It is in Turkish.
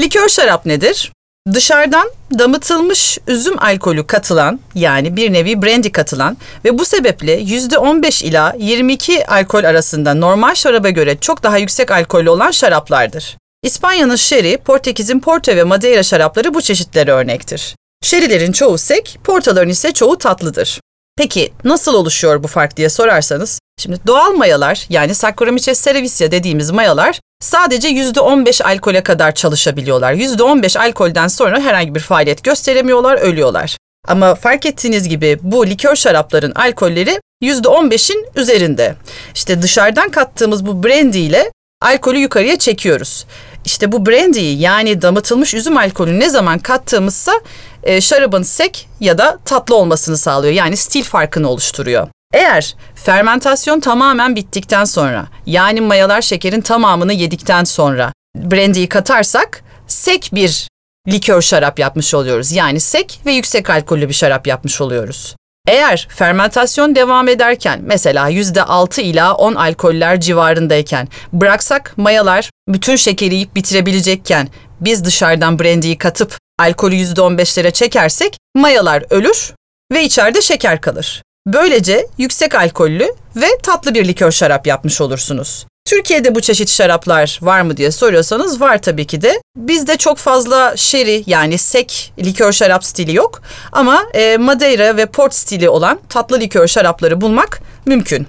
Likör şarap nedir? Dışarıdan damıtılmış üzüm alkolü katılan yani bir nevi brandy katılan ve bu sebeple %15 ila 22 alkol arasında normal şaraba göre çok daha yüksek alkollü olan şaraplardır. İspanya'nın sherry, Portekiz'in porto ve madeira şarapları bu çeşitlere örnektir. Sherry'lerin çoğu sek, portaların ise çoğu tatlıdır. Peki nasıl oluşuyor bu fark diye sorarsanız, şimdi doğal mayalar yani Saccharomyces cerevisiae dediğimiz mayalar sadece %15 alkole kadar çalışabiliyorlar. %15 alkolden sonra herhangi bir faaliyet gösteremiyorlar, ölüyorlar. Ama fark ettiğiniz gibi bu likör şarapların alkolleri %15'in üzerinde. İşte dışarıdan kattığımız bu brandy ile alkolü yukarıya çekiyoruz. İşte bu brandy'yi yani damıtılmış üzüm alkolü ne zaman kattığımızsa e, şarabın sek ya da tatlı olmasını sağlıyor. Yani stil farkını oluşturuyor. Eğer fermentasyon tamamen bittikten sonra yani mayalar şekerin tamamını yedikten sonra brandy'yi katarsak sek bir likör şarap yapmış oluyoruz. Yani sek ve yüksek alkollü bir şarap yapmış oluyoruz. Eğer fermentasyon devam ederken mesela %6 ila 10 alkoller civarındayken bıraksak mayalar bütün şekeri yiyip bitirebilecekken biz dışarıdan brandy'yi katıp alkolü %15'lere çekersek mayalar ölür ve içeride şeker kalır. Böylece yüksek alkollü ve tatlı bir likör şarap yapmış olursunuz. Türkiye'de bu çeşit şaraplar var mı diye soruyorsanız var tabii ki de. Bizde çok fazla sherry yani sek likör şarap stili yok ama e, Madeira ve Port stili olan tatlı likör şarapları bulmak mümkün.